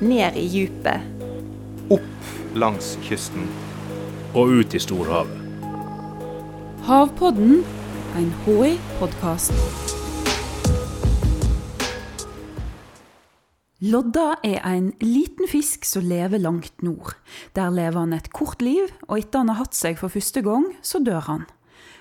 ned i djupet. Opp langs kysten. Og ut i storhavet. Havpodden, en HI-podkast. Lodda er en liten fisk som lever langt nord. Der lever han et kort liv, og etter han har hatt seg for første gang, så dør han.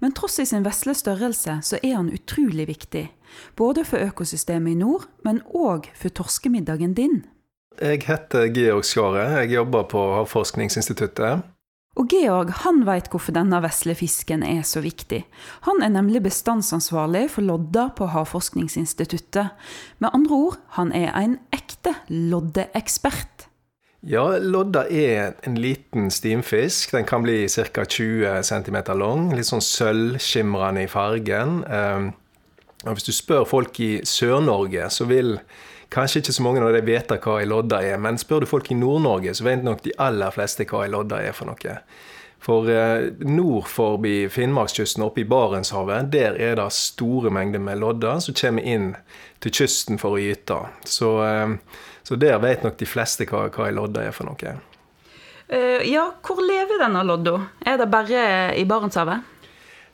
Men tross i sin vesle størrelse, så er han utrolig viktig. Både for økosystemet i nord, men òg for torskemiddagen din. Jeg heter Georg Skaret. Jeg jobber på Havforskningsinstituttet. Og Georg han veit hvorfor denne vesle fisken er så viktig. Han er nemlig bestandsansvarlig for lodda på Havforskningsinstituttet. Med andre ord, han er en ekte loddeekspert. Ja, lodda er en liten stimfisk. Den kan bli ca. 20 cm lang. Litt sånn sølvskimrende i fargen. Ehm, og hvis du spør folk i Sør-Norge, så vil Kanskje ikke så mange av de vet hva ei lodda er, men spør du folk i Nord-Norge, så vet nok de aller fleste hva ei lodda er for noe. For eh, nord forbi Finnmarkskysten, oppe i Barentshavet, der er det store mengder med lodder som kommer inn til kysten for å gyte. Så, eh, så, der vet nok de fleste hva, hva ei lodda er for noe. Uh, ja, hvor lever denne lodda? Er det bare i Barentshavet?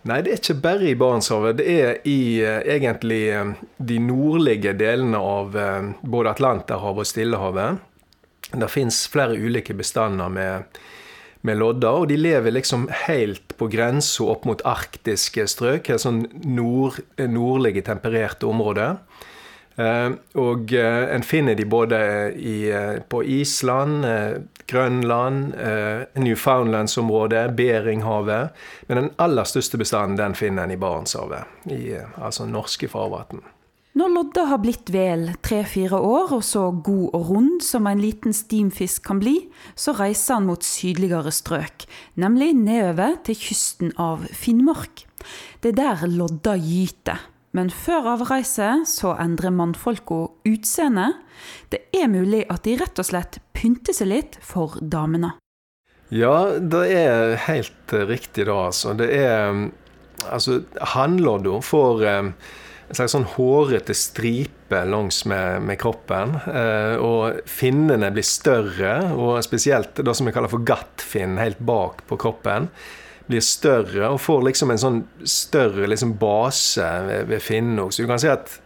Nei, det er ikke bare i Barentshavet. Det er i eh, egentlig eh, de nordlige delene av eh, både Atlanterhavet og Stillehavet. Det fins flere ulike bestander med, med lodder, og de lever liksom helt på grensa opp mot arktiske strøk. Et sånn nord, nordlige, tempererte områder. Eh, og eh, en finner de både i, eh, på Island, Grønland, Newfoundlandsområdet, Beringhavet. Men den aller største bestanden den finner en i Barentshavet, i altså norske farvann. Når lodda har blitt vel tre-fire år og så god og rund som en liten stimfisk kan bli, så reiser han mot sydligere strøk, nemlig nedover til kysten av Finnmark. Det er der lodda gyter. Men før avreise så endrer mannfolka utseende. Det er mulig at de rett og slett pynter seg litt for damene. Ja, det er helt riktig da, altså. Det er Altså, hannlodda får eh, en slags sånn hårete stripe langs med, med kroppen. Eh, og finnene blir større, og spesielt det som vi kaller for gattfinn helt bak på kroppen blir større og får liksom en sånn større liksom base ved, ved finnen Så du kan si at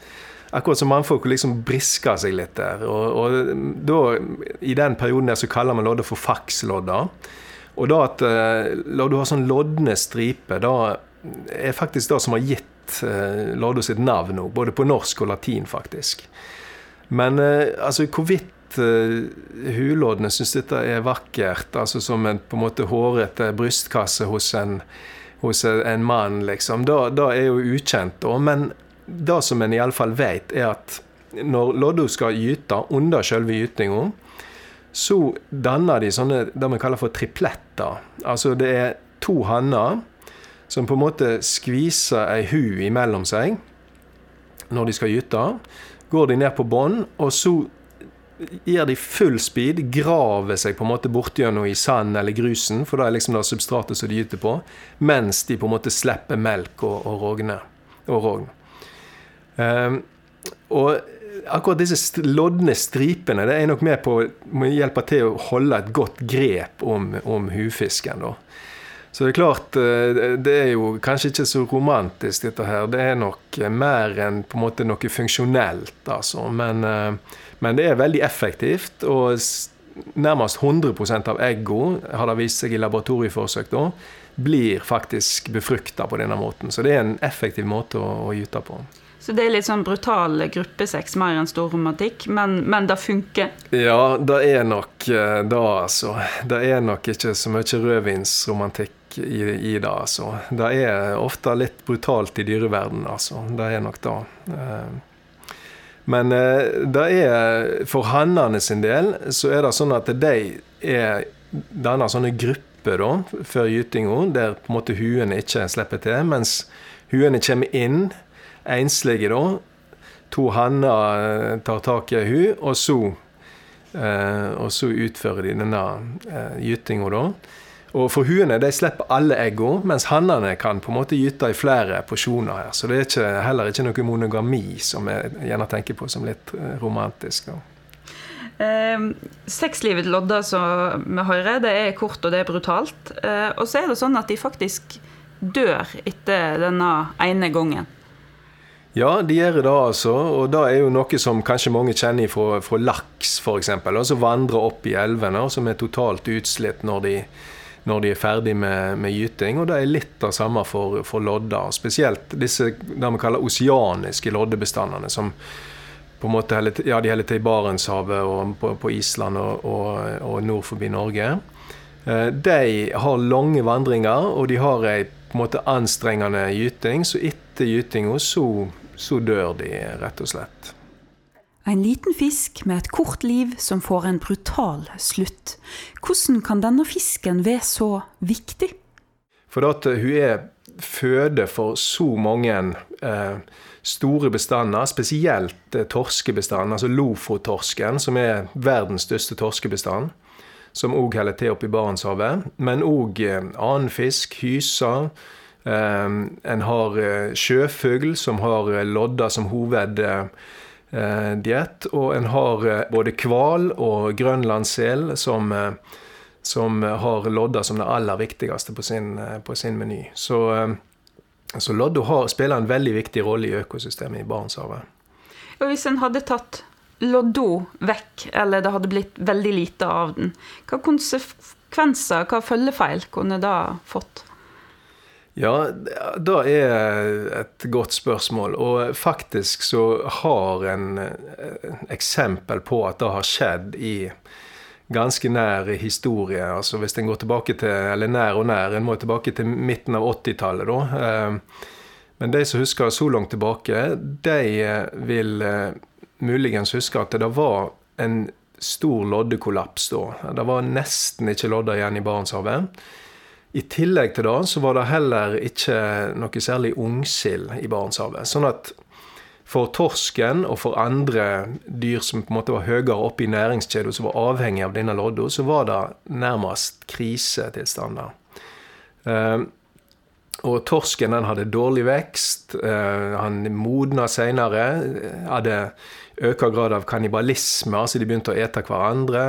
akkurat som mannfolk liksom brisker seg litt der. Og, og, da, I den perioden der så kaller man lodder for fakslodder. Og da at uh, lodda har sånn lodne striper, da er faktisk det som har gitt uh, lodda sitt navn nå. Både på norsk og latin, faktisk. Men uh, altså hvorvidt at uh, huloddene syns dette er vakkert, altså som en på en måte hårete brystkasse hos en, hos en mann, liksom. Da er jo ukjent. Da. Men det som en iallfall vet, er at når lodda skal gyte under selve gytinga, så danner de sånne det vi kaller for tripletter. Altså det er to hanner som på en måte skviser ei hu imellom seg når de skal gyte. Går de ned på bånn, og så gir de full speed, graver seg på en måte bortgjennom i sand eller grusen, for da er liksom det substratet som de gyter på, mens de på en måte slipper melk og, og rogne. Og rogn. Um, og akkurat disse lodne stripene det er nok med på å hjelpe til å holde et godt grep om, om hufisken. da. Så det er klart, eh, det er jo kanskje ikke så romantisk, dette her. Det er nok mer enn på en måte noe funksjonelt, altså. Men, eh, men det er veldig effektivt. Og nærmest 100% av eggene, har det vist seg i laboratorieforsøk, da, blir faktisk befrukta på denne måten. Så det er en effektiv måte å, å gyte på. Så det er litt sånn brutal gruppesex, mer enn stor romantikk, men, men det funker? Ja, det er nok eh, det, altså. Det er nok ikke så mye rødvinsromantikk i, i, det, altså. Det er ofte litt brutalt i dyreverdenen, altså. Det er nok det. Eh, men eh, det er for hannene sin del så er det sånn at de er danner sånne grupper da, før gytinga, der på en måte huene ikke slipper til, mens huene kommer inn, enslige da. To hanner eh, tar tak i ei hu, og så, og så utfører de denne gytinga, da. Og for huene de slipper alle eggene, mens hannene kan på en måte gyte i flere porsjoner her. Så det er ikke, heller ikke noe monogami som jeg gjerne tenker på som litt eh, romantisk. Eh, Sexlivet til lodda som vi hører, det er kort og det er brutalt. Eh, og så er det sånn at de faktisk dør etter denne ene gangen. Ja, de gjør det altså. Og det er jo noe som kanskje mange kjenner fra, fra laks, f.eks. Som vandrer opp i elvene, og som er totalt utslitt når de, når de er ferdig med, med, gyting. Og det er litt av samme for, for lodder. Spesielt disse det vi kaller oseaniske loddebestandene. som på en måte ja, de holder til i Barentshavet og på, på Island og, og, og, nord forbi Norge. Eh, de har lange vandringer, og de har ei en anstrengende gyting. Så etter gytinga så, så dør de, rett og slett. En liten fisk med et kort liv som får en brutal slutt. Hvordan kan denne fisken være så viktig? For at hun er føde for så mange eh, store bestander, spesielt eh, torskebestanden, altså Lofottorsken, som er verdens største torskebestand. Som òg holder til oppe i Barentshavet. Men òg eh, annen fisk, hyser. Eh, en har eh, sjøfugl, som har eh, lodda som hoveddiett. Og en har både hval og grønlandssel som som har lodda som det aller viktigste på sin, på sin meny. Så, eh, så lodda spiller en veldig viktig rolle i økosystemet i Barentshavet. Og hvis en hadde tatt loddo vekk, eller det hadde blitt veldig lite av den, hva konsekvenser, hva følgefeil kunne det fått? Ja, det er et godt spørsmål. Og faktisk så har en eh, eksempel på at det har skjedd i ganske nær historie. altså Hvis en går tilbake til, eller nær og nær, en må tilbake til midten av 80-tallet, da. Eh, men de som husker så langt tilbake, de eh, vil muligens huske at det var en stor loddekollaps da. Det var nesten ikke lodder igjen i Barentshavet. I tillegg til det så var det heller ikke noe særlig ungsild i Barentshavet. Sånn at for torsken og for andre dyr som på en måte var høyere oppe i næringskjeden, som var avhengig av denne lodda, så var det nærmest krisetilstander. Uh, og torsken den hadde dårlig vekst. Uh, han modna seinere. Hadde økt grad av kannibalisme, altså de begynte å ete hverandre.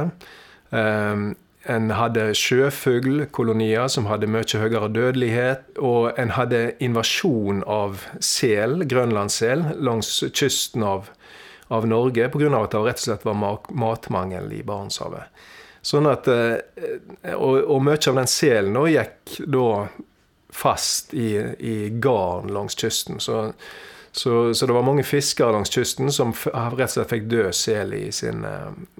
En hadde sjøfuglkolonier som hadde mye høyere dødelighet. Og en hadde invasjon av sel, grønlandssel, langs kysten av, av Norge pga. at det rett og slett var matmangel i Barentshavet. Sånn at, eh, og, og mye av den selen gikk da fast i, i garn langs kysten. Så, så, så, det var mange fiskere langs kysten som rett og slett fikk død sel i, sin,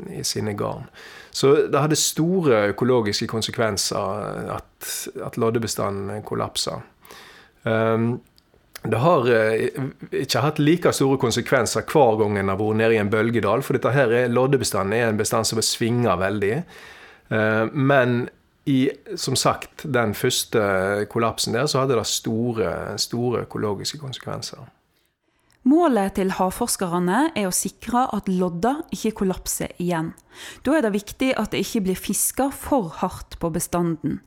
i sine garn. Så det hadde store økologiske konsekvenser at, at loddebestanden kollapsa. Um, det har uh, ikke hatt like store konsekvenser hver gang en har vært nede i en bølgedal. For dette her er, loddebestanden er en bestand som svinger veldig. Uh, men i, som sagt, den første kollapsen der, så hadde det store, store økologiske konsekvenser. Målet til havforskerne er å sikre at lodda ikke kollapser igjen. Da er det viktig at det ikke blir fiska for hardt på bestanden.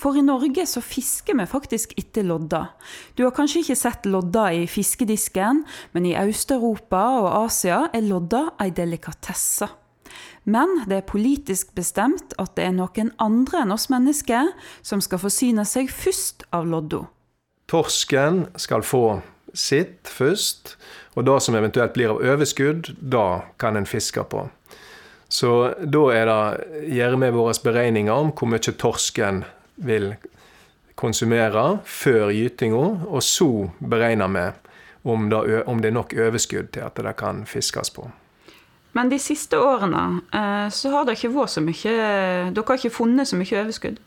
For i Norge så fisker vi faktisk etter lodda. Du har kanskje ikke sett lodda i fiskedisken, men i Øst-Europa og Asia er lodda ei delikatesse. Men det er politisk bestemt at det er noen andre enn oss mennesker som skal forsyne seg først av lodda. Torsken skal få sitt først. Og det som eventuelt blir av overskudd, da kan en fiske på. Så da er det gjør vi våre beregninger om hvor mye torsken vil konsumere før gytinga, og så beregner vi om det, om det er nok overskudd til at det kan fiskes på. Men de siste årene eh, så har det ikke vært så mye Dere har ikke funnet så mye overskudd?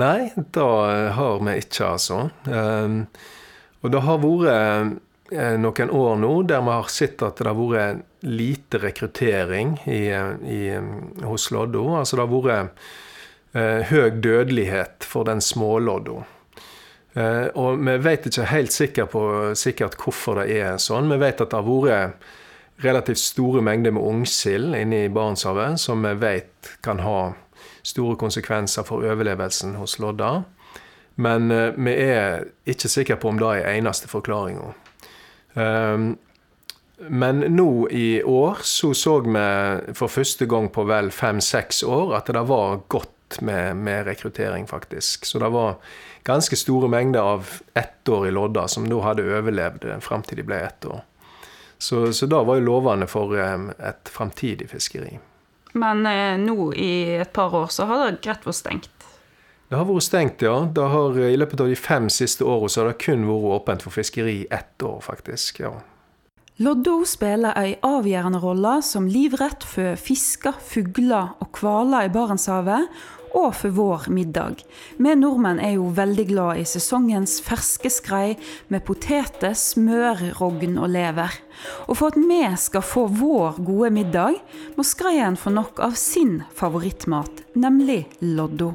Nei, det har vi ikke, altså. Og det har vært eh, noen år nå der vi har sett at det har vært lite rekruttering i, i, hos lodda. Altså det har vært eh, høy dødelighet for den smålodda. Eh, og vi vet ikke helt sikkert, på, sikkert hvorfor det er sånn. Vi vet at det har vært relativt store mengder med ungsild inne i Barentshavet, som vi vet kan ha store konsekvenser for overlevelsen hos lodda. Men uh, vi er ikke sikre på om det er eneste forklaringa. Um, Men nå i år så så vi for første gang på vel fem-seks år at det var godt med, med, rekruttering, faktisk. Så det var ganske store mengder av ettårige lodder som da hadde overlevd fram til de ble ett år. Så, så da var jo lovende for et framtidig fiskeri. Men eh, nå i et par år så har det greit vært stengt? Det har vært stengt, ja. Det har, I løpet av de fem siste årene har det kun vært åpent for fiskeri ett år, faktisk. ja. Loddo spiller ei avgjørende rolle som livrett for fisker, fugler og hvaler i Barentshavet, og for vår middag. Vi nordmenn er jo veldig glad i sesongens ferske skrei med poteter, smør, rogn og lever. Og for at vi skal få vår gode middag, må skreien få nok av sin favorittmat, nemlig loddo.